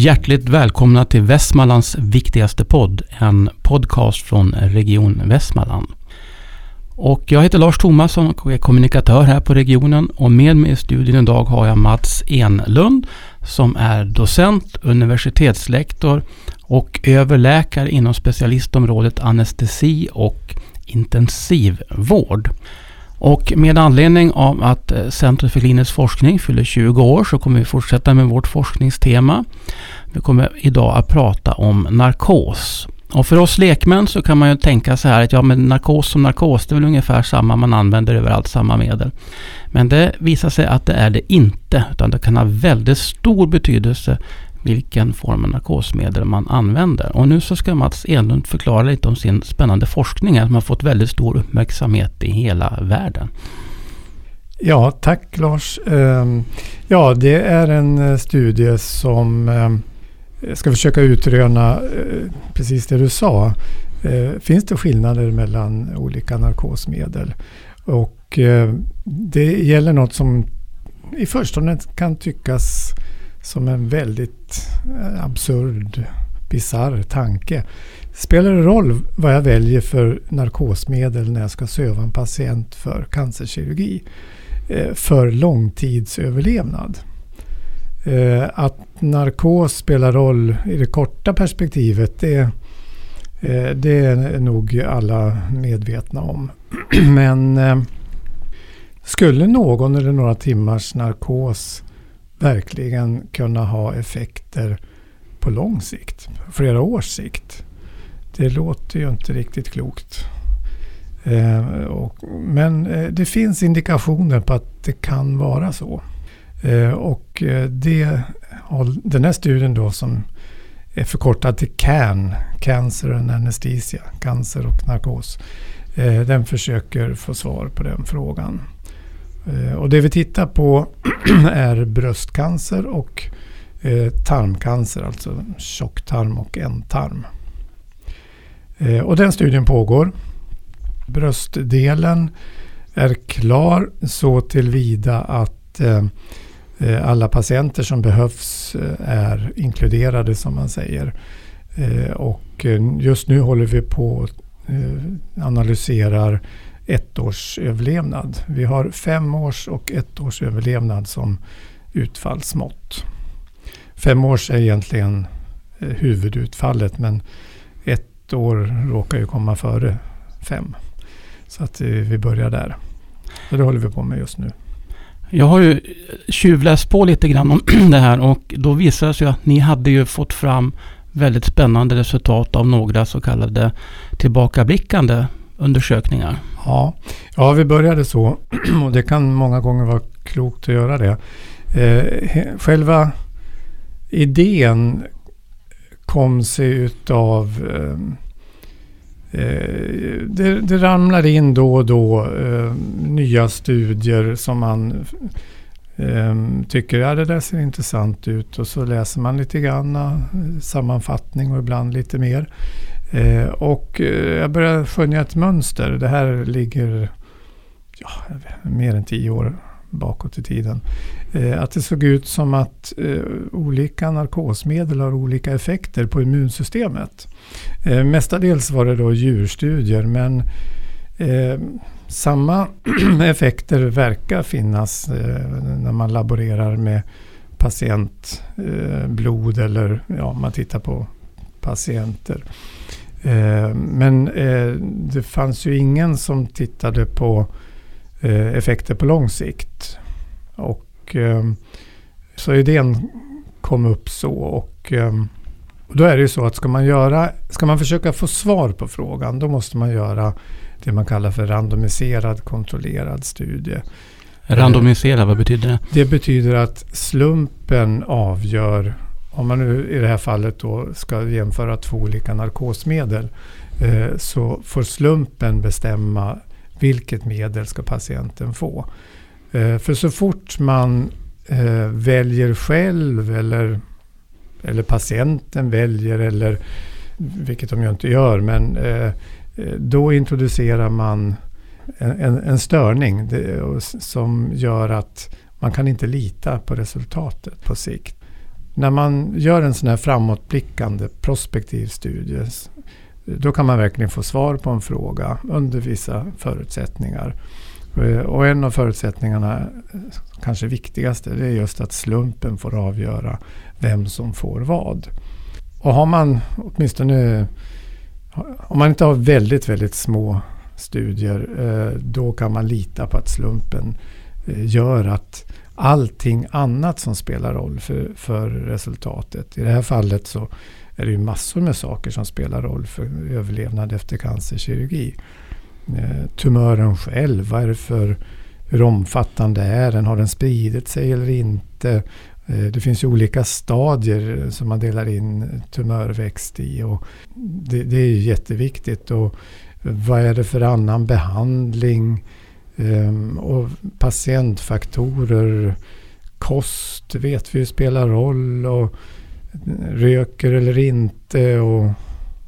Hjärtligt välkomna till Västmanlands viktigaste podd, en podcast från Region Västmanland. Och jag heter Lars Thomasson och är kommunikatör här på regionen och med mig i studion idag har jag Mats Enlund som är docent, universitetslektor och överläkare inom specialistområdet anestesi och intensivvård. Och med anledning av att eh, Centrum för klinisk forskning fyller 20 år så kommer vi fortsätta med vårt forskningstema. Vi kommer idag att prata om narkos. Och för oss lekmän så kan man ju tänka så här att ja men narkos som narkos det är väl ungefär samma man använder överallt, samma medel. Men det visar sig att det är det inte utan det kan ha väldigt stor betydelse vilken form av narkosmedel man använder. Och nu så ska Mats Enlund förklara lite om sin spännande forskning som har fått väldigt stor uppmärksamhet i hela världen. Ja, tack Lars. Ehm, ja, det är en eh, studie som ehm, ska försöka utröna eh, precis det du sa. Eh, finns det skillnader mellan olika narkosmedel? Och det gäller något som i förstone kan tyckas som en väldigt eh, absurd, bizarr tanke. Spelar det roll vad jag väljer för narkosmedel när jag ska söva en patient för cancerkirurgi? Eh, för långtidsöverlevnad. Eh, att narkos spelar roll i det korta perspektivet det, det är nog alla medvetna om. Men skulle någon eller några timmars narkos verkligen kunna ha effekter på lång sikt, flera års sikt. Det låter ju inte riktigt klokt. Eh, och, men eh, det finns indikationer på att det kan vara så. Eh, och eh, det, den här studien då som är förkortad till CAN, Cancer and Anesthesia, cancer och narkos. Eh, den försöker få svar på den frågan. Eh, och det vi tittar på är bröstcancer och eh, tarmcancer, alltså tjocktarm och ändtarm. Eh, och den studien pågår. Bröstdelen är klar så tillvida att alla patienter som behövs är inkluderade som man säger. Och just nu håller vi på att analyserar ettårsöverlevnad. Vi har fem års och ett års överlevnad som utfallsmått. Fem års är egentligen eh, huvudutfallet men ett år råkar ju komma före fem. Så att eh, vi börjar där. Så det håller vi på med just nu. Jag har ju tjuvläst på lite grann om det här och då visade det sig att ni hade ju fått fram väldigt spännande resultat av några så kallade tillbakablickande undersökningar. Ja, ja vi började så och det kan många gånger vara klokt att göra det. Eh, själva idén kom sig utav ehm, eh, det, det ramlar in då och då eh, nya studier som man ehm, tycker ja, det där ser intressant ut och så läser man lite grann eh, sammanfattning och ibland lite mer. Eh, och eh, jag börjar skönja ett mönster. Det här ligger ja, mer än tio år bakåt i tiden. Eh, att det såg ut som att eh, olika narkosmedel har olika effekter på immunsystemet. Eh, mestadels var det då djurstudier men eh, samma effekter verkar finnas eh, när man laborerar med patientblod eller ja, man tittar på patienter. Eh, men eh, det fanns ju ingen som tittade på eh, effekter på lång sikt. Och, så idén kom upp så. Och, då är det ju så att ska man, göra, ska man försöka få svar på frågan då måste man göra det man kallar för randomiserad kontrollerad studie. Randomiserad, vad betyder det? Det betyder att slumpen avgör om man nu i det här fallet då ska jämföra två olika narkosmedel eh, så får slumpen bestämma vilket medel ska patienten få. Eh, för så fort man eh, väljer själv eller, eller patienten väljer eller vilket de ju inte gör men eh, eh, då introducerar man en, en, en störning det, som gör att man kan inte lita på resultatet på sikt när man gör en sån här framåtblickande prospektiv studie då kan man verkligen få svar på en fråga under vissa förutsättningar. Eh, och en av förutsättningarna, kanske viktigaste, det är just att slumpen får avgöra vem som får vad. Och har man åtminstone, om man inte har väldigt, väldigt små studier, eh, då kan man lita på att slumpen eh, gör att allting annat som spelar roll för, för resultatet. I det här fallet så är det ju massor med saker som spelar roll för överlevnad efter cancerkirurgi. Eh, tumören själv, vad är det för, hur omfattande är den? Har den spridit sig eller inte? Eh, det finns ju olika stadier som man delar in tumörväxt i. Och det, det är ju jätteviktigt. Och vad är det för annan behandling? Ehm, och patientfaktorer, kost vet vi ju spelar roll. Och röker eller inte. Och,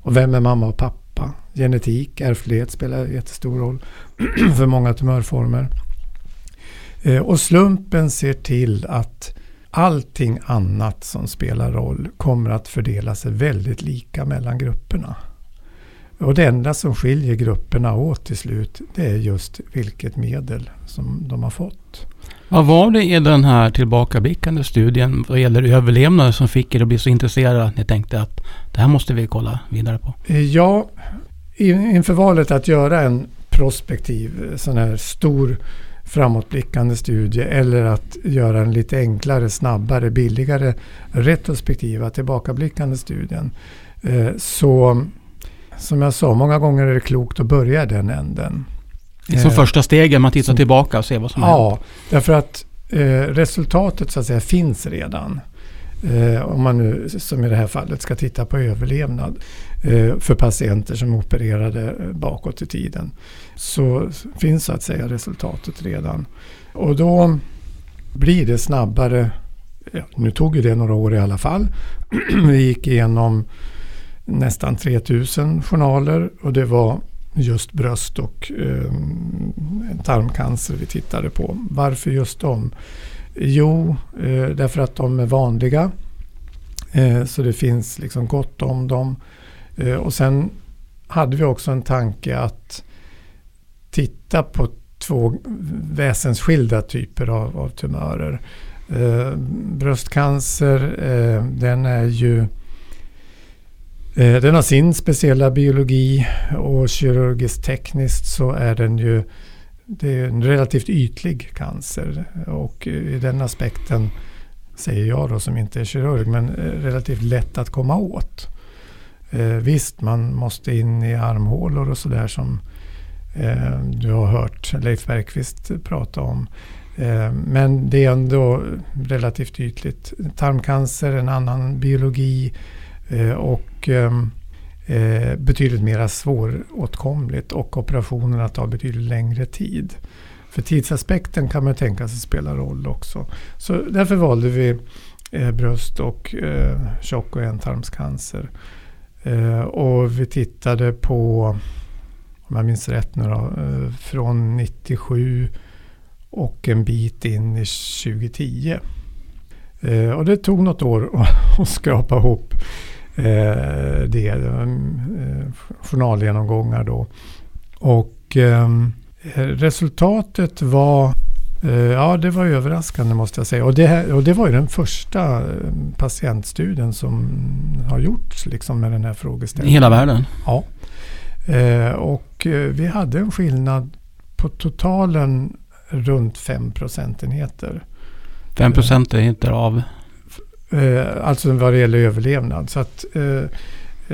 och vem är mamma och pappa? Genetik, ärftlighet spelar jättestor roll för många tumörformer. Ehm, och slumpen ser till att allting annat som spelar roll kommer att fördela sig väldigt lika mellan grupperna. Och det enda som skiljer grupperna åt till slut det är just vilket medel som de har fått. Vad var det i den här tillbakablickande studien vad gäller överlevnad som fick er att bli så intresserade att ni tänkte att det här måste vi kolla vidare på? Ja, inför valet att göra en prospektiv sån här stor framåtblickande studie eller att göra en lite enklare, snabbare, billigare retrospektiva tillbakablickande studien. Eh, så som jag sa, många gånger är det klokt att börja den änden. Som eh, första stegen, man tittar tillbaka och ser vad som Ja, händer. därför att eh, resultatet så att säga finns redan. Eh, om man nu, som i det här fallet, ska titta på överlevnad eh, för patienter som opererade eh, bakåt i tiden. Så finns så att säga resultatet redan. Och då blir det snabbare. Ja, nu tog ju det några år i alla fall. Vi gick igenom nästan 3000 journaler och det var just bröst och eh, tarmcancer vi tittade på. Varför just dem? Jo, eh, därför att de är vanliga. Eh, så det finns liksom gott om dem. Eh, och sen hade vi också en tanke att titta på två väsensskilda typer av, av tumörer. Eh, bröstcancer, eh, den är ju Eh, Eh, den har sin speciella biologi och kirurgiskt tekniskt så är den ju det är en relativt ytlig cancer och eh, i den aspekten säger jag då som inte är kirurg men eh, relativt lätt att komma åt. Visst, man måste in i armhålor och sådär som du har hört Leif Bergqvist prata om. men det är ändå relativt ytligt. Tarmcancer, en annan biologi Eh, och ehm, eh, betydligt mer svåråtkomligt och operationerna tar betydligt längre tid. För tidsaspekten kan man tänka sig spela roll också. Så därför valde vi eh, bröst och eh, tjock och ändtarmscancer. Eh, och vi tittade på, om jag minns rätt nu då, eh, från 97 och en bit in i 2010. Eh, och det tog något år att skrapa ihop eh, det. Eh, journalgenomgångar då. Och eh, resultatet var eh, Ja, det var överraskande måste jag säga. Och det, här, och det var ju den första eh, patientstudien som har gjorts liksom med den här frågeställningen. I hela världen? Ja. Eh, och vi hade en skillnad på totalen runt 5 procentenheter. 5 procentenheter av? Eh, alltså vad det gäller överlevnad. Så att eh,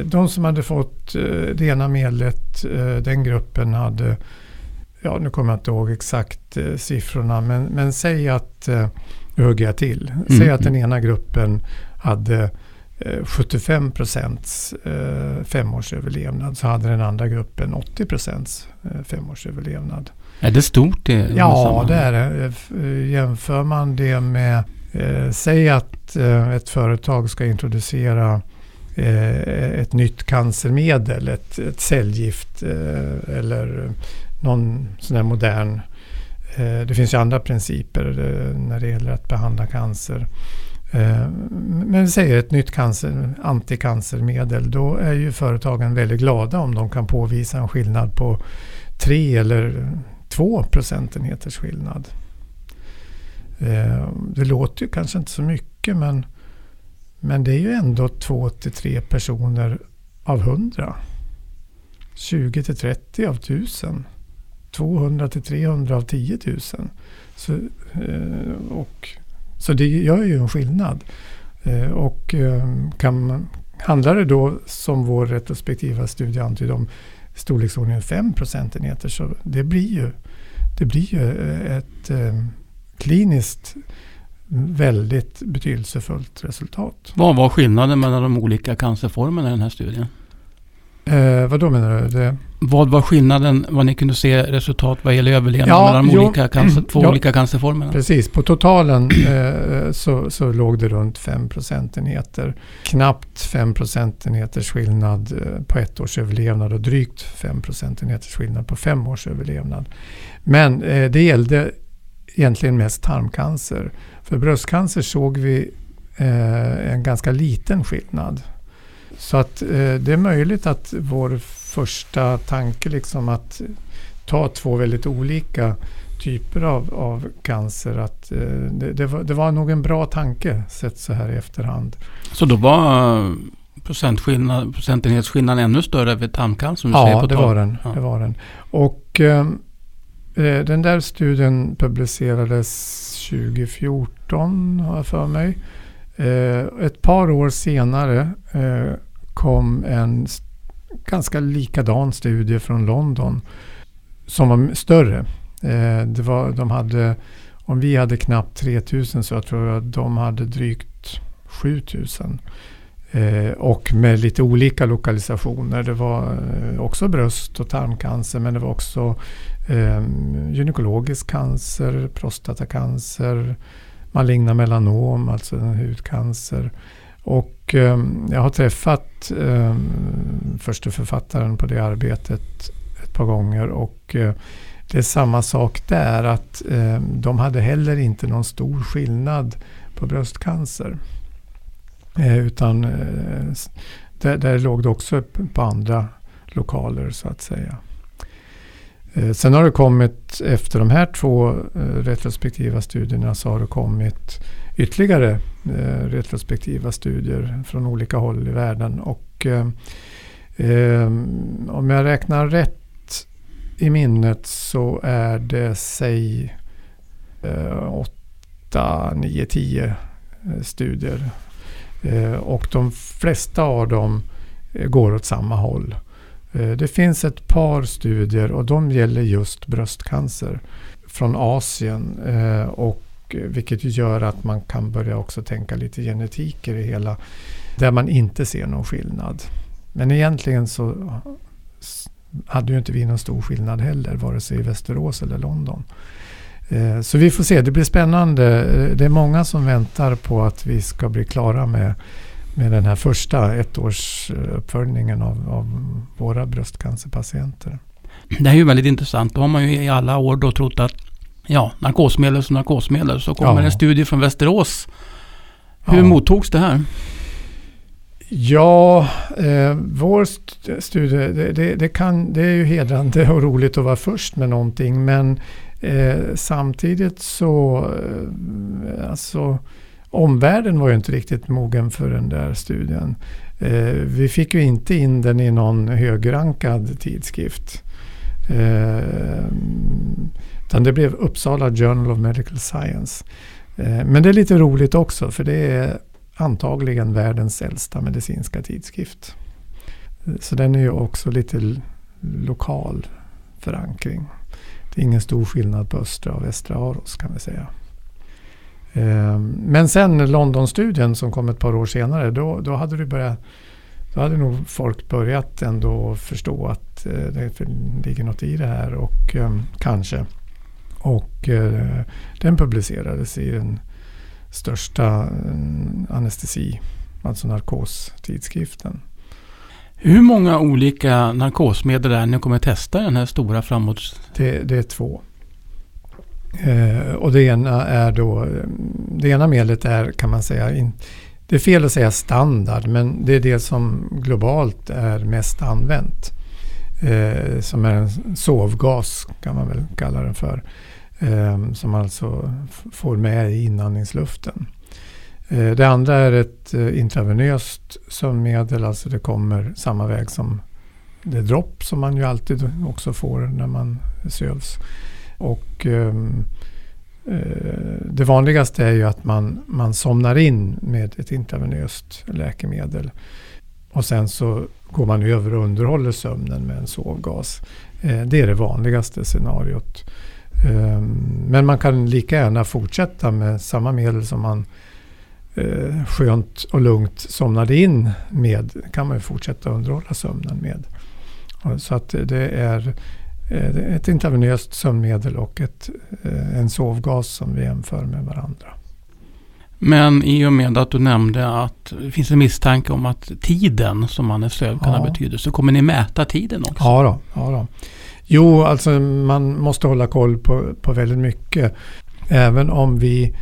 de som hade fått eh, det ena medlet, eh, den gruppen hade, ja nu kommer jag inte ihåg exakt eh, siffrorna, men, men säg att, eh, nu hugger jag till, mm. säg att den ena gruppen hade 75 procents femårsöverlevnad så hade den andra gruppen 80 procents femårsöverlevnad. Är det stort? Det, ja, det är det. Jämför man det med Eh, säg att eh, ett företag ska introducera eh, ett nytt cancermedel, ett, ett cellgift eh, eller någon sån här modern... Eh, det finns ju andra principer eh, när det gäller att behandla cancer. Eh, men vi säger ett nytt cancer, anticancermedel. Då är ju företagen väldigt glada om de kan påvisa en skillnad på 3 eller 2 procentenheters skillnad. Eh, det låter ju kanske inte så mycket men, men det är ju ändå 2 till 3 personer av 100. 20 till 30 av 1000. 200 till 300 av 10 000. Så, eh, och, så det gör ju en skillnad. Eh, och eh, kan, handlar det då som vår retrospektiva studie antyder om storleksordningen 5 procentenheter så det blir ju, det blir ju ett kliniskt väldigt betydelsefullt resultat. Vad var skillnaden mellan de olika cancerformerna i den här studien? Eh, vad då menar du? Det... Vad var skillnaden, vad ni kunde se resultat vad gäller överlevnad ja, mellan de jo, olika cancer, två ja, olika cancerformerna? Precis, på totalen eh, så, så låg det runt 5 procentenheter. Knappt 5 procentenheters skillnad eh, på ett års överlevnad och drygt 5 procentenheters skillnad på fem års överlevnad. Men eh, det gällde egentligen mest tarmcancer. För bröstcancer såg vi eh, en ganska liten skillnad. Så att eh, det är möjligt att vår första tanke liksom att ta två väldigt olika typer av, av cancer. Att, eh, det, det, var, det var nog en bra tanke sett så här i efterhand. Så då var procentskillnad, procentenhetsskillnaden ännu större vid tarmcancer? Ja, det var, den, ja. det var den. Och ehm, Eh, den där studien publicerades 2014 har jag för mig. Eh, ett par år senare eh, kom en ganska likadan studie från London som var större. Eh, det var, de hade, om vi hade knappt 3000 så jag tror jag att de hade drygt 7000. Eh, och med lite olika lokalisationer. Det var eh, också bröst och tarmcancer men det var också eh, gynekologisk cancer, prostatacancer, maligna melanom, alltså hudcancer. Och eh, jag har träffat eh, första författaren på det arbetet ett par gånger och eh, det är samma sak där att eh, de hade heller inte någon stor skillnad på bröstcancer. Eh, utan eh, där, där låg det också på andra lokaler så att säga. Eh, sen har det kommit, efter de här två eh, retrospektiva studierna, så har det kommit ytterligare eh, retrospektiva studier från olika håll i världen. Och eh, eh, om jag räknar rätt i minnet så är det säg 8, 9, 10 studier. Eh, och de flesta av dem eh, går åt samma håll. Eh, det finns ett par studier och de gäller just bröstcancer från Asien. Och vilket gör att man kan börja också tänka lite genetik i det hela. Där man inte ser någon skillnad. Men egentligen så hade ju inte vi någon stor skillnad heller. Vare sig i Västerås eller London. Eh, så vi får se, det blir spännande. Det är många som väntar på att vi ska bli klara med med den här första ettårsuppföljningen av, av våra bröstcancerpatienter. Det är ju väldigt intressant. Då har man ju i alla år då trott att ja, narkosmedel som narkosmedel. Så kommer ja. en studie från Västerås. Hur ja. mottogs det här? Ja, eh, vår studie, det, det, det, kan, det är ju hedrande och roligt att vara först med någonting. Men eh, samtidigt så, eh, alltså omvärlden var ju inte riktigt mogen för den där studien. Eh, vi fick ju inte in den i någon högrankad tidskrift. Eh, utan det blev Uppsala Journal of Medical Science. Eh, men det är lite roligt också för det är antagligen världens äldsta medicinska tidskrift. Eh, så den är ju också lite lokal förankring. Det är ingen stor skillnad på östra och västra Aros kan vi säga. Ehm, men sen Londonstudien som kom ett par år senare, då, då hade du börjat då hade nog folk börjat ändå förstå att eh, det ligger något i det här och ehm, kanske. Och eh, den publicerades i den största mm, anestesi, alltså narkostidskriften. Hur många olika narkosmedel är ni kommer testa i den här stora framåt? Det, det är två. Eh, och det ena är då, eh, det ena medlet är kan man säga, in, det är fel att säga standard, men det är det som globalt är mest använt. Eh, som är en sovgas kan man väl kalla den för. Eh, som alltså får med i inandningsluften. Eh, det andra är ett eh, intravenöst sömnmedel, alltså det kommer samma väg som det dropp som man ju alltid också får när man sövs. Och ehm, eh, det vanligaste är ju att man, man somnar in med ett intravenöst läkemedel. Och sen så går man över och underhåller sömnen med en sovgas. Eh, det är det vanligaste scenariot. Eh, men man kan lika gärna fortsätta med samma medel som man eh, skönt och lugnt somnade in med. kan man fortsätta underhålla sömnen med. Så att det är eh, ett intravenöst sömnmedel och ett, eh, en sovgas som vi jämför med varandra. Men i och med att du nämnde att det finns en misstanke om att tiden som man är sövd kan ja. ha betydelse. Så kommer ni mäta tiden också? Ja, då, ja då. Jo, alltså man måste hålla koll på, på väldigt mycket. Även om vi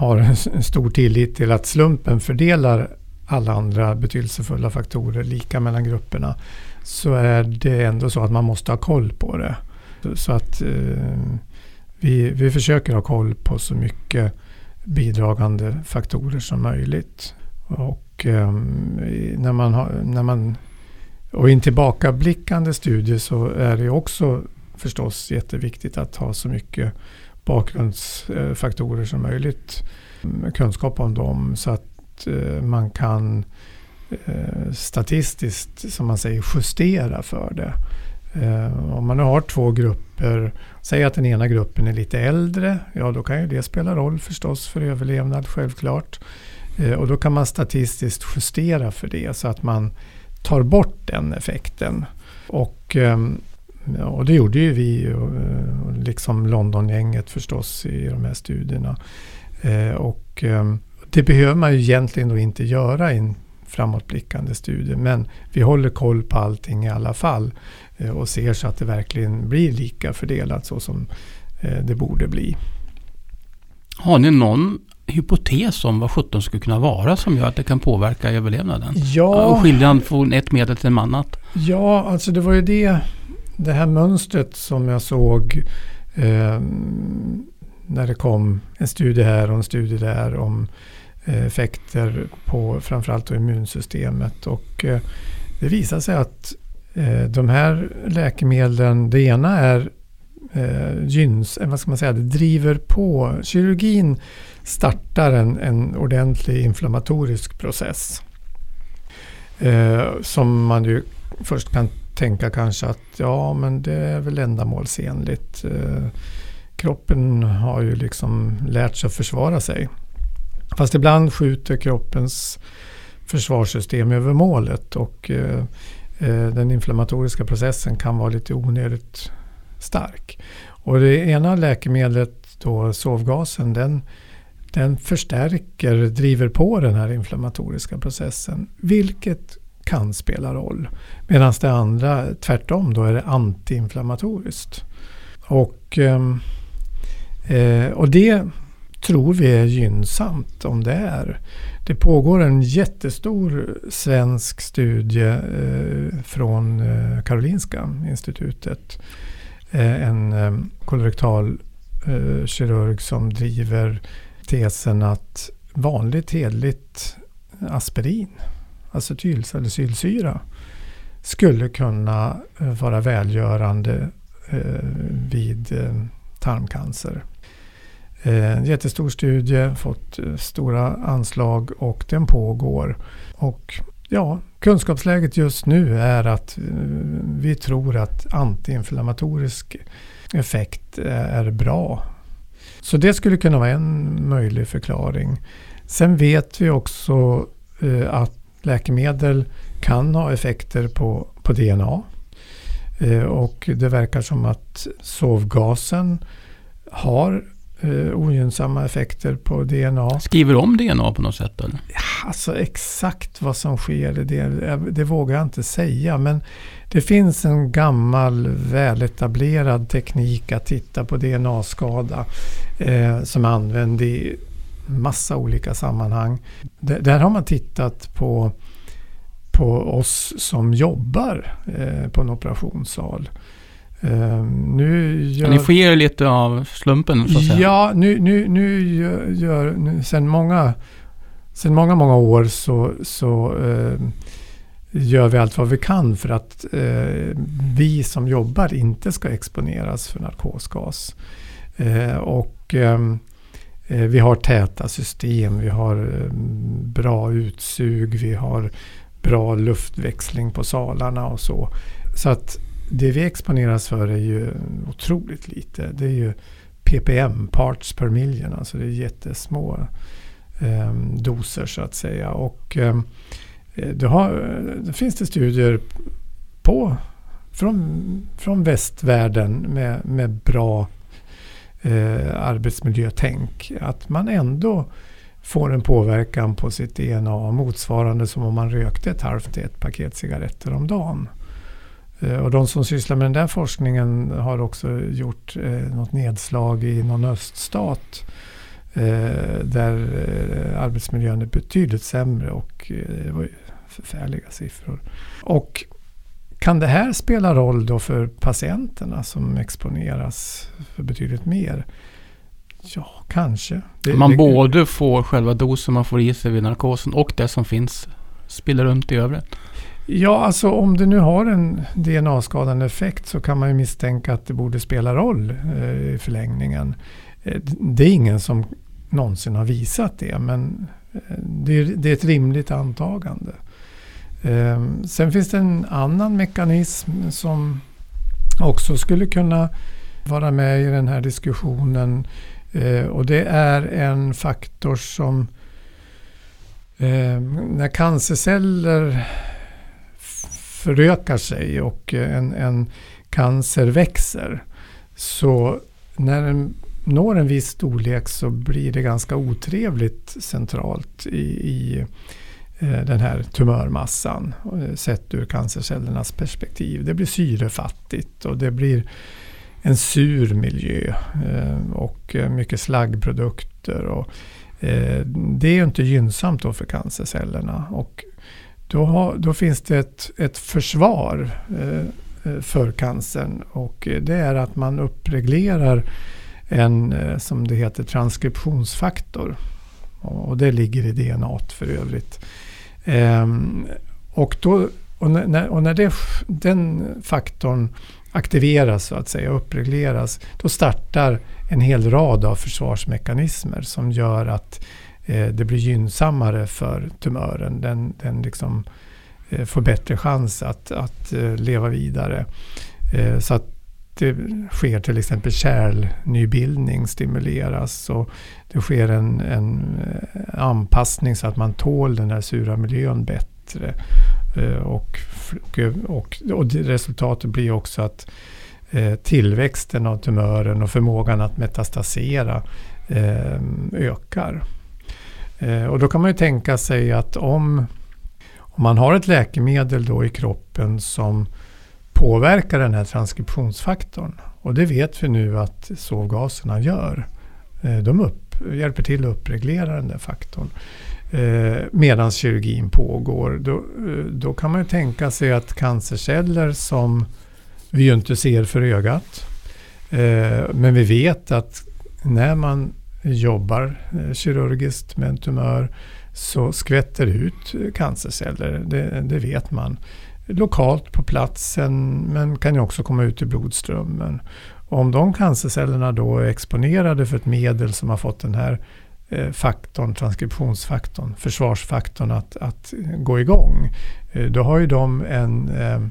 har en stor tillit till att slumpen fördelar alla andra betydelsefulla faktorer lika mellan grupperna så är det ändå så att man måste ha koll på det. Så att eh, vi, vi försöker ha koll på så mycket bidragande faktorer som möjligt. Och eh, när man, har, när man och i en tillbakablickande studie så är det också förstås jätteviktigt att ha så mycket bakgrundsfaktorer som möjligt. Kunskap om dem så att eh, man kan eh, statistiskt, som man säger, justera för det. Eh, om man nu har två grupper, säg att den ena gruppen är lite äldre, ja då kan ju det spela roll förstås för överlevnad självklart. Och då kan man statistiskt justera för det så att man tar bort den effekten. Och ehm, och det gjorde ju vi, och liksom Londongänget förstås i de här studierna. Eh, och ehm, det behöver man ju egentligen då inte göra i en framåtblickande studie. Men vi håller koll på allting i alla fall eh, och ser så att det verkligen blir lika fördelat så som eh, det borde bli. Har ni någon hypotes om vad 17 skulle kunna vara som gör att det kan påverka överlevnaden? Ja. Skillnaden från ett medel till ett annat? Ja, alltså det var ju det det här mönstret som jag såg eh, när det kom en studie här och en studie där om eh, effekter på framförallt immunsystemet. Och eh, det visar sig att eh, de här läkemedlen, det ena är eh, gyns, eh, vad ska man säga, det driver på. Kirurgin startar en, en ordentlig inflammatorisk process. Eh, som man ju först kan tänka kanske att ja men det är väl ändamålsenligt. Eh, kroppen har ju liksom lärt sig att försvara sig. Fast ibland skjuter kroppens försvarssystem över målet och eh, eh, den inflammatoriska processen kan vara lite onödigt stark. Och det ena läkemedlet, då sovgasen, den, den förstärker, driver på den här inflammatoriska processen. Vilket kan spela roll. Medan det andra tvärtom då är det antiinflammatoriskt. Och, ehm, eh, och det tror vi är gynnsamt om det är. Det pågår en jättestor svensk studie eh, från eh, Karolinska institutet. Eh, en ehm, eh, kolorektal kirurg som driver tesen att vanligt hedligt aspirin Alltså acetylsalicylsyra skulle kunna eh, vara välgörande eh, vid eh, tarmcancer. En jättestor studie, fått stora anslag och den pågår. Och ja, kunskapsläget just nu är att vi tror att antiinflammatorisk effekt är bra. Så det skulle kunna vara en möjlig förklaring. Sen vet vi också att läkemedel kan ha effekter på, på DNA. Eh, och det verkar som att sovgasen har eh, ogynnsamma effekter på DNA. Skriver om DNA på något sätt? Eller? Alltså exakt vad som sker, det, det vågar jag inte säga. Men det finns en gammal väletablerad teknik att titta på DNA-skada eh, som är använd i massa olika sammanhang. D där har man tittat på, på oss som jobbar eh, på en operationssal. Uh, nu gör... Ni sker lite av slumpen så att säga? Ja, nu, nu, nu gör, gör nu, sen, många, sen många, många år så, så uh, gör vi allt vad vi kan för att uh, vi som jobbar inte ska exponeras för narkosgas. och um, Eh, vi har täta system, vi har eh, bra utsug, vi har bra luftväxling på salarna och så. Så att det vi exponeras för är ju otroligt lite. Det är ju ppm, parts per million, alltså det är jättesmå eh, doser så att säga. Och eh, eh det, har, det finns det studier på från, från västvärlden med, med bra eh, arbetsmiljötänk. Att man ändå får en påverkan på sitt DNA motsvarande som om man rökte ett halvt till ett paket cigaretter om dagen. Eh, och de som sysslar med den där forskningen har också gjort eh, något nedslag i någon öststat eh, där eh, arbetsmiljön är betydligt sämre och eh, det var ju förfärliga siffror. Och kan det här spela roll då för patienterna som exponeras för betydligt mer? Ja, kanske. Det, man det, både får själva dosen man får i sig vid narkosen och det som finns spiller runt i övrigt? Ja, alltså om det nu har en DNA-skadande effekt så kan man ju misstänka att det borde spela roll eh, i förlängningen. Eh, det är ingen som någonsin har visat det, men eh, det är, det är ett rimligt antagande. Ehm, sen finns det en annan mekanism som också skulle kunna vara med i den här diskussionen. Ehm, och det är en faktor som ehm, när cancerceller förökar sig och en, en cancer växer. Så när den når en viss storlek så blir det ganska otrevligt centralt i, i Eh, den här tumörmassan eh, sett ur cancercellernas perspektiv. Det blir syrefattigt och det blir en sur miljö eh, och mycket slaggprodukter. Och det är inte gynnsamt då för cancercellerna. Och då, har, då finns det ett, ett försvar för cancern och det är att man uppreglerar en, som det heter, transkriptionsfaktor. Och det ligger i DNA för övrigt. Ehm, och, då, och när, och när det, den faktorn aktiveras så att säga, uppregleras, då startar en hel rad av försvarsmekanismer som gör att Eh, det blir gynnsammare för tumören. Den, den liksom, eh, får bättre chans att, att eh, leva vidare. Eh, så att det sker till exempel kärlnybildning stimuleras och det sker en, en eh, anpassning så att man tål den här sura miljön bättre. Eh, och, och, och resultatet blir också att eh, tillväxten av tumören och förmågan att metastasera ökar. Och då kan man ju tänka sig att om, om man har ett läkemedel då i kroppen som påverkar den här transkriptionsfaktorn. Och det vet vi nu att sovgaserna gör. Eh, de upp, hjälper till att uppreglera den där faktorn. Eh, Medan kirurgin pågår. Då, eh, då kan man ju tänka sig att cancerceller som vi ju inte ser för ögat. Men vi vet att när man jobbar kirurgiskt med en tumör så skvätter ut cancerceller. Det, det, vet man. Lokalt på platsen men kan ju också komma ut i blodströmmen. Och om de cancercellerna då är exponerade för ett medel som har fått den här eh, faktorn, transkriptionsfaktorn, försvarsfaktorn att, att gå igång. Eh, då har ju de en eh,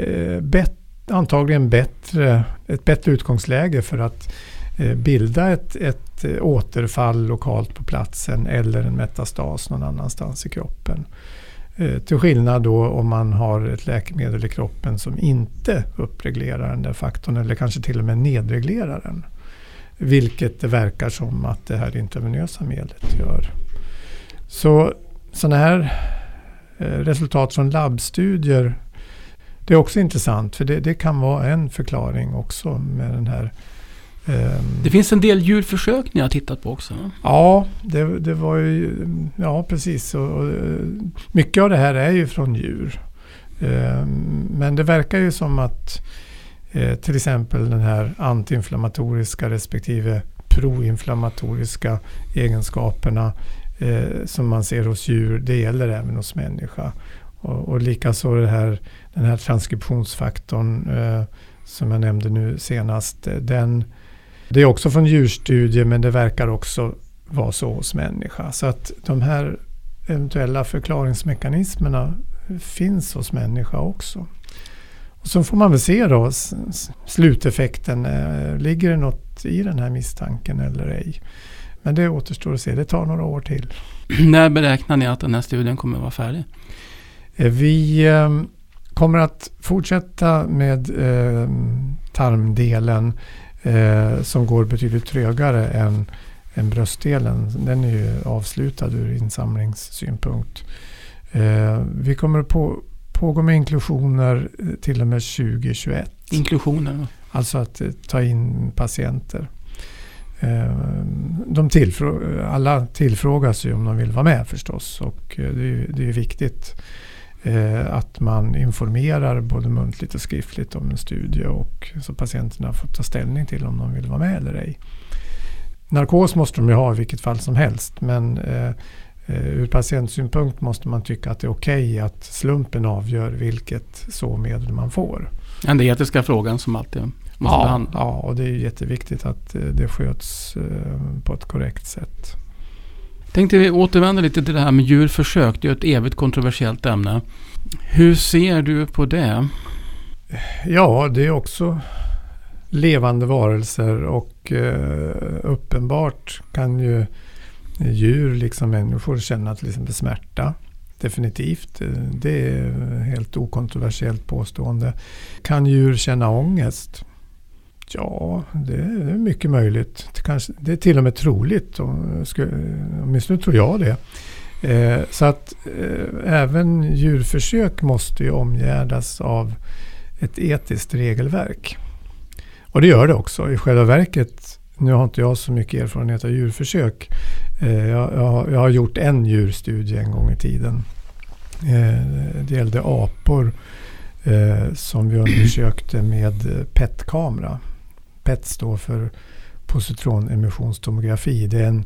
eh bet, antagligen bättre, ett bättre utgångsläge för att Eh, bilda ett, ett återfall lokalt på platsen eller en metastas någon annanstans i kroppen. Eh, till skillnad då om man har ett läkemedel i kroppen som inte uppreglerar den där faktorn eller kanske till och med nedreglerar den. Vilket det verkar som att det här intravenösa medlet gör. Så sådana här eh, resultat från labbstudier det är också intressant för det, det kan vara en förklaring också med den här det finns en del djurförsök ni har tittat på också? Ja, det, det var ju, ja precis. Och, och, mycket av det här är ju från djur. Um, men det verkar ju som att eh, till exempel den här antiinflammatoriska respektive proinflammatoriska egenskaperna eh, som man ser hos djur, det gäller även hos människa. Och, och likaså här, den här transkriptionsfaktorn eh, som jag nämnde nu senast. Den, det är också från djurstudier men det verkar också vara så hos människa. Så att de här eventuella förklaringsmekanismerna finns hos människa också. Och så får man väl se då sluteffekten. Eh, ligger det något i den här misstanken eller ej? Men det återstår att se. Det tar några år till. När beräknar ni att den här studien kommer att vara färdig? Eh, vi ehm, kommer att fortsätta med ehm, tarmdelen eh, som går betydligt trögare än, än bröstdelen. Den är ju avslutad ur insamlingssynpunkt. Eh, vi kommer att på, pågå med inklusioner till och med 2021. Inklusioner? Alltså att ta in patienter. De tillfrå alla tillfrågas ju om de vill vara med förstås och det är, det är viktigt eh, att man informerar både muntligt och skriftligt om en studie och så patienterna får ta ställning till om de vill vara med eller ej. Narkos måste de ju ha i vilket fall som helst men eh, eh ur patientsynpunkt måste man tycka att det är okej okay att slumpen avgör vilket såmedel man får. Den etiska frågan som alltid måste ja, behandlas. Ja, och det är jätteviktigt att eh, det sköts eh, på ett korrekt sätt. Tänkte vi återvända lite till det här med djurförsök. Det är ett evigt kontroversiellt ämne. Hur ser du på det? Ja, det är också levande varelser och eh, uppenbart kan ju djur liksom människor känna till exempel smärta. Definitivt. Det är helt okontroversiellt påstående. Kan djur känna ångest? Ja, det är mycket möjligt. Det, kanske, det är till och med troligt. åtminstone tror jag det. Eh, så att eh, även djurförsök måste ju omgärdas av ett etiskt regelverk. Och det gör det också. I själva verket, nu har inte jag så mycket erfarenhet av djurförsök. Eh, jag, jag, jag, har gjort en djurstudie en gång i tiden. Eh, det gällde apor eh, som vi undersökte med PET-kamera. PET står för positronemissionstomografi. Det är en,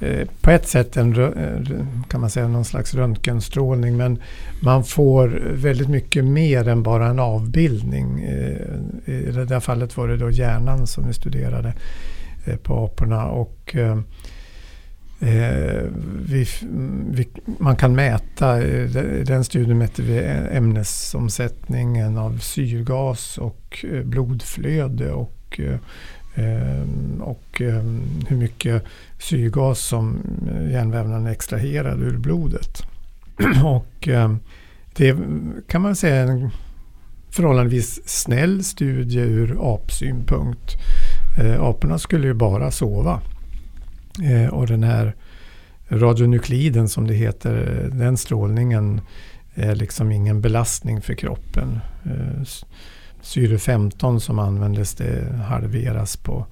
eh, på ett sätt en, eh, kan man säga någon slags röntgenstrålning men man får väldigt mycket mer än bara en avbildning. Eh, I det där fallet var det då hjärnan som vi studerade på aporna. Och Eh, vi, vi, man kan mäta, eh, i den studien mätte vi ämnesomsättningen av syrgas och eh, blodflöde och och hur mycket syrgas som hjärnvävnaden extraherar ur blodet. och det kan man säga är en förhållandevis snäll studie ur apsynpunkt. Aporna skulle ju bara sova. Eh, och den här radionukliden som det heter, den strålningen är liksom ingen belastning för kroppen eh, syre 15 som användes det halveras på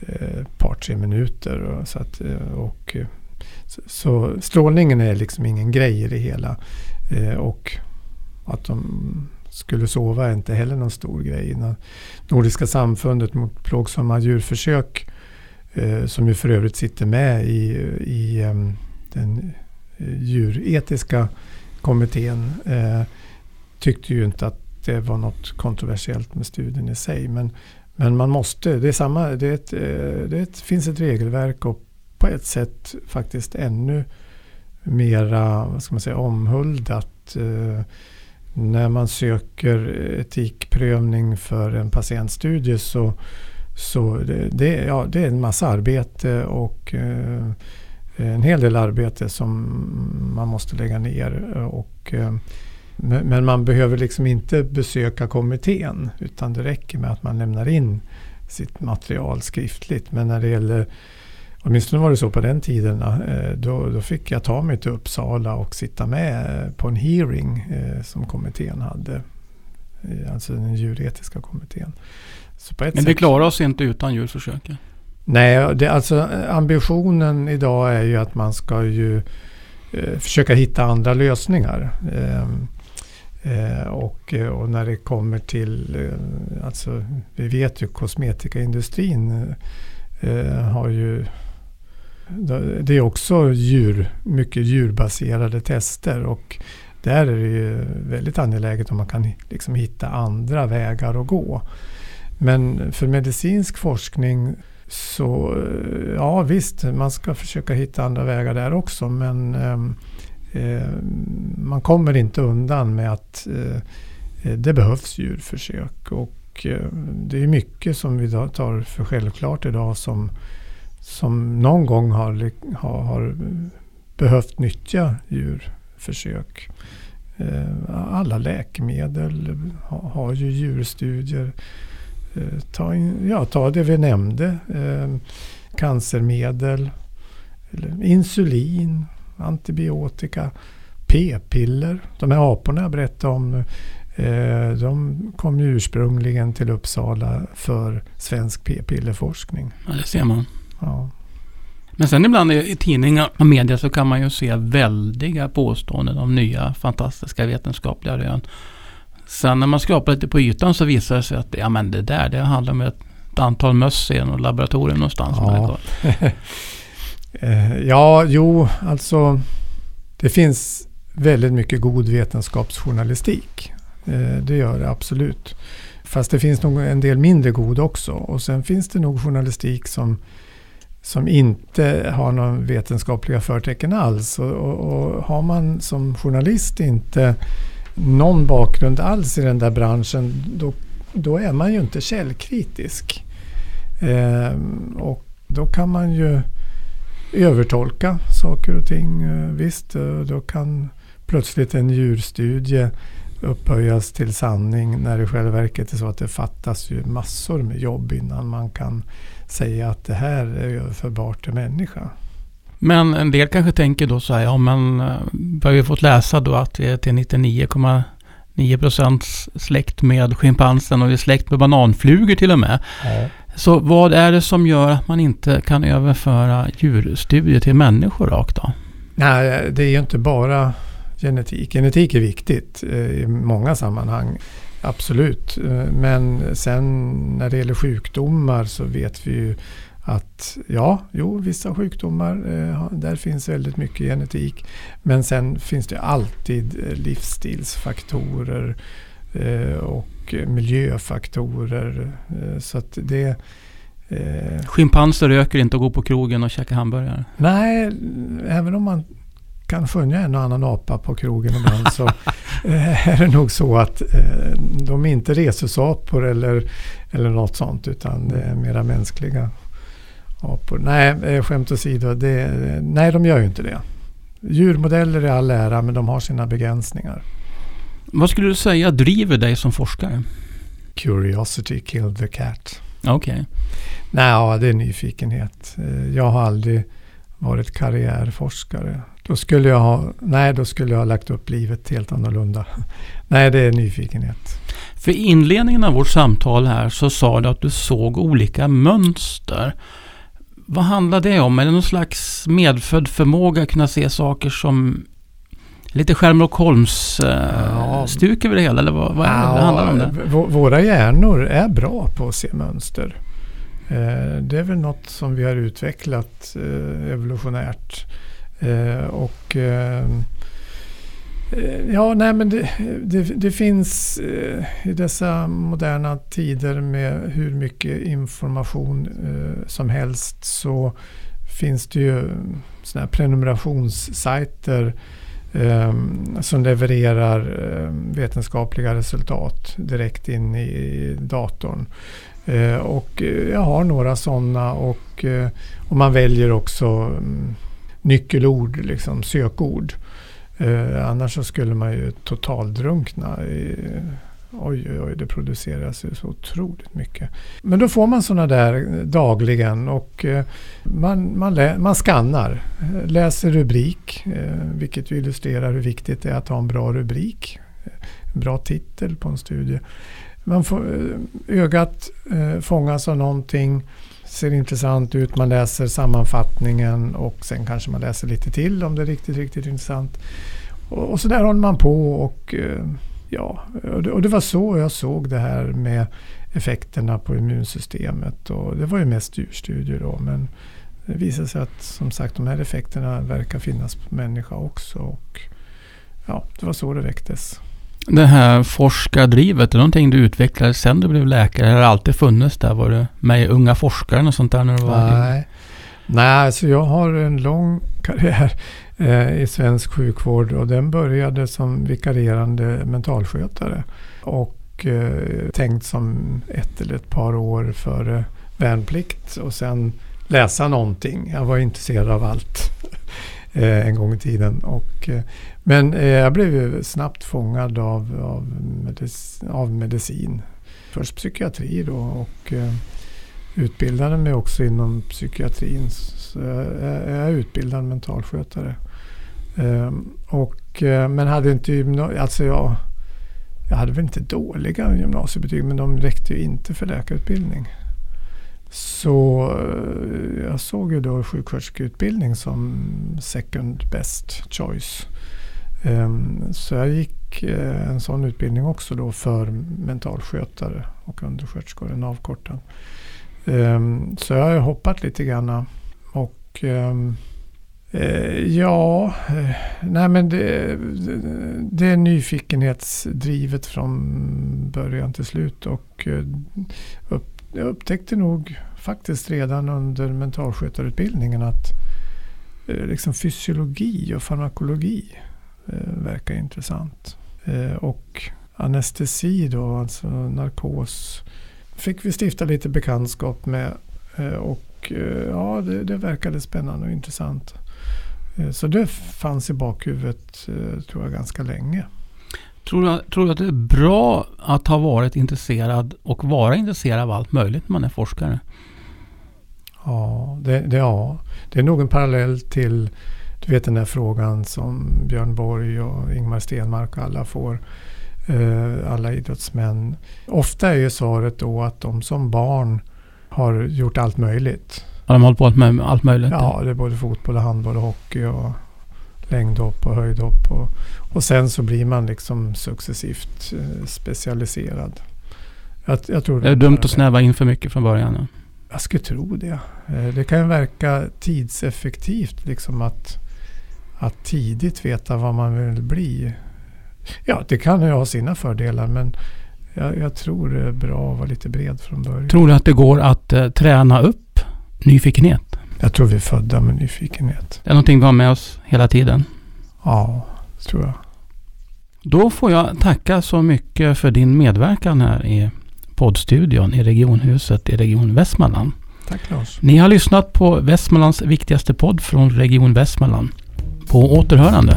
ett eh, par tre minuter. Och så, att, eh, och, så, så, strålningen är liksom ingen grej i det hela. Eh, och att de skulle sova är inte heller någon stor grej. Nordiska samfundet mot plågsamma djurförsök Eh, som ju för övrigt sitter med i, i ehm, den eh, djuretiska kommittén eh, tyckte ju inte att det var något kontroversiellt med studien i sig. Men, men man måste, det, är samma, det, är ett, det är ett, finns ett regelverk och på ett sätt faktiskt ännu mera vad ska man säga, omhuldat. När man söker etikprövning för en patientstudie så, så det, det, ja, det är en massa arbete och eh, en hel del arbete som man måste lägga ner. Och, eh, men man behöver liksom inte besöka kommittén utan det räcker med att man lämnar in sitt material skriftligt. Men när det gäller Åtminstone var det så på den tiden. Eh, då, då fick jag ta mig till Uppsala och sitta med på en hearing eh, som kommittén hade. Alltså den djuretiska kommittén. Men vi klarar oss inte utan djurförsök? Nej, det, alltså ambitionen idag är ju att man ska ju eh, försöka hitta andra lösningar. Eh, eh, och, och, när det kommer till, alltså vi vet ju kosmetikaindustrin har ju det är också djur, mycket djurbaserade tester och där är det ju väldigt angeläget om man kan liksom hitta andra vägar att gå. Men för medicinsk forskning så eh, ja visst, man ska försöka hitta andra vägar där också men eh, man kommer inte undan med att eh, eh, det behövs djurförsök. Och eh, det är mycket som vi tar för självklart idag som som någon gång har, har, har behövt nyttja djurförsök. Eh, alla läkemedel har ju djurstudier. Eh, ta, ja, ta det vi nämnde. Eh, cancermedel, insulin, antibiotika, p-piller. De här aporna jag berättade om de kom ursprungligen till Uppsala för svensk p-pillerforskning. Ja, det ser man. Ja. Men sen ibland i tidningar och media så kan man ju se väldiga påståenden om nya fantastiska vetenskapliga rön. Sen när man skrapar lite på ytan så visar det sig att ja, men det där det handlar om ett antal möss i något laboratorium någonstans. Ja. Eh, ja, jo, alltså det finns väldigt mycket god vetenskapsjournalistik. Eh, det gör det absolut. Fast det finns nog en del mindre god också. Och sen finns det nog journalistik som som inte har någon vetenskapliga förtecken alls. Och, och, och, har man som journalist inte någon bakgrund alls i den där branschen då, då är man ju inte källkritisk. Eh, och då kan man ju övertolka saker och ting. Eh, visst, eh, då kan plötsligt en djurstudie upphöjas till sanning när det i själva verket är så att det fattas ju massor med jobb innan man kan säga att det här är överförbart till människa. Men en del kanske tänker då så här, ja men eh, vi har ju fått läsa då att vi är till 99,9 procent släkt med schimpansen och vi är släkt med bananflugor till och med. Ja. Så vad är det som gör att man inte kan överföra djurstudier till människor rakt då? Nej, det är ju inte bara genetik. Genetik är viktigt eh, i många sammanhang. Absolut. Eh, men sen när det gäller sjukdomar så vet vi ju att ja, jo, vissa sjukdomar, eh, där finns väldigt mycket genetik. Men sen finns det alltid livsstilsfaktorer och miljöfaktorer. Så att det... Schimpanser röker inte och går på krogen och käkar hamburgare? Nej, även om man kan skönja en och annan apa på krogen ibland så eh, är det nog så att eh, de är inte rhesusapor eller, eller något sånt utan det är mera mänskliga apor. Nej, eh, skämt åsido, det, nej de gör ju inte det. Djurmodeller är all ära men de har sina begränsningar. Vad skulle du säga driver dig som forskare? Curiosity killed the cat. Okej. Okay. Nej, ja, det är nyfikenhet. Jag har aldrig varit karriärforskare. Då skulle jag ha, nej, då skulle jag ha lagt upp livet helt annorlunda. nej, det är nyfikenhet. För inledningen av vårt samtal här så sa du att du såg olika mönster. Vad handlar det om? Är det någon slags medfödd förmåga att kunna se saker som lite Sherlock Holmes-stuk ja. över det hela? Eller vad, vad, ja, vad handlar det om det? Våra hjärnor är bra på att se mönster. Eh, det är väl något som vi har utvecklat eh, evolutionärt. Eh, och Eh, ja, nej men det, det, det finns eh, i dessa moderna tider med hur mycket information eh, som helst så finns det ju såna här prenumerationssajter som levererar vetenskapliga resultat direkt in i datorn. Eh, och jag har några sådana och, eh, och man väljer också mm, nyckelord, liksom sökord. Eh, annars så skulle man ju totaldrunkna Oj, oj, oj, det produceras ju så otroligt mycket. Men då får man sådana där dagligen och eh, man, man, lä- man skannar, läser rubrik, eh, vilket ju illustrerar hur viktigt det är att ha en bra rubrik. En bra titel på en studie. Man får, eh, ögat eh, fångas av någonting, ser intressant ut, man läser sammanfattningen och sen kanske man läser lite till om det är riktigt, riktigt intressant. Och, och så där håller man på och eh, ja, och det, och det, var så jag såg det här med effekterna på immunsystemet. Och det var ju mest djurstudier då. Men det visade sig att som sagt de här effekterna verkar finnas på människa också. Och ja, det var så det väcktes. Det här forskardrivet, är det någonting du utvecklade sen du blev läkare? Har det alltid funnits där? Var du med i Unga forskare och sånt där när du var Nej, Nej alltså jag har en lång karriär Eh, i svensk sjukvård och den började som vikarierande mentalskötare. Och eh, tänkt som ett eller ett par år före värnplikt och sen läsa någonting. Jag var intresserad av allt eh, en gång i tiden. Och, eh, men eh, jag blev ju snabbt fångad av, av, medicin, av medicin. Först psykiatri då och eh, utbildade mig också inom psykiatrin. Så jag är utbildad mentalskötare. Eh, och, eh, men hade inte alltså jag, jag hade väl inte dåliga gymnasiebetyg men de räckte ju inte för läkarutbildning. Så eh, jag såg ju då sjuksköterskeutbildning som second best choice. Ehm, så jag gick eh, en sån utbildning också då för mentalskötare och undersköterskor, en avkortad. Ehm, så jag har hoppat lite grann och ehm, eh, ja, eh, nej men det, det, är nyfikenhetsdrivet från början till slut. Och jag upptäckte nog faktiskt redan under mentalskötarutbildningen att liksom fysiologi och farmakologi verkar intressant. Och anestesi då, alltså narkos, fick vi stifta lite bekantskap med. Och ja, det, det verkade spännande och intressant. Eh, så det fanns i bakhuvudet eh, tror jag ganska länge. Tror du, tror du att det är bra att ha varit intresserad och vara intresserad av allt möjligt när man är forskare? Ja, det, det, ja. det är nog en parallell till du vet den där frågan som Björn Borg och Ingmar Stenmark och alla får. Eh, alla idrottsmän. Ofta är ju svaret då att de som barn har gjort allt möjligt. Har de hållit på med allt möjligt? Ja, det är både fotboll, handboll och hockey och längdhopp och höjdhopp. Och, och sen så blir man liksom successivt eh, specialiserad. Jag, jag tror det är dumt att snäva in för mycket från början. Ja. Jag skulle tro det. Eh, det kan ju verka tidseffektivt liksom att, att tidigt veta vad man vill bli. Ja, det kan ju ha sina fördelar men jag, jag tror det är bra att vara lite bred från början. Tror du att det går att eh, träna upp nyfikenhet? Jag tror vi är födda med nyfikenhet. Det är någonting vi har med oss hela tiden? Ja, det tror jag. Då får jag tacka så mycket för din medverkan här i poddstudion i regionhuset i Region Västmanland. Tack Lars. Ni har lyssnat på Västmanlands viktigaste podd från Region Västmanland. På återhörande.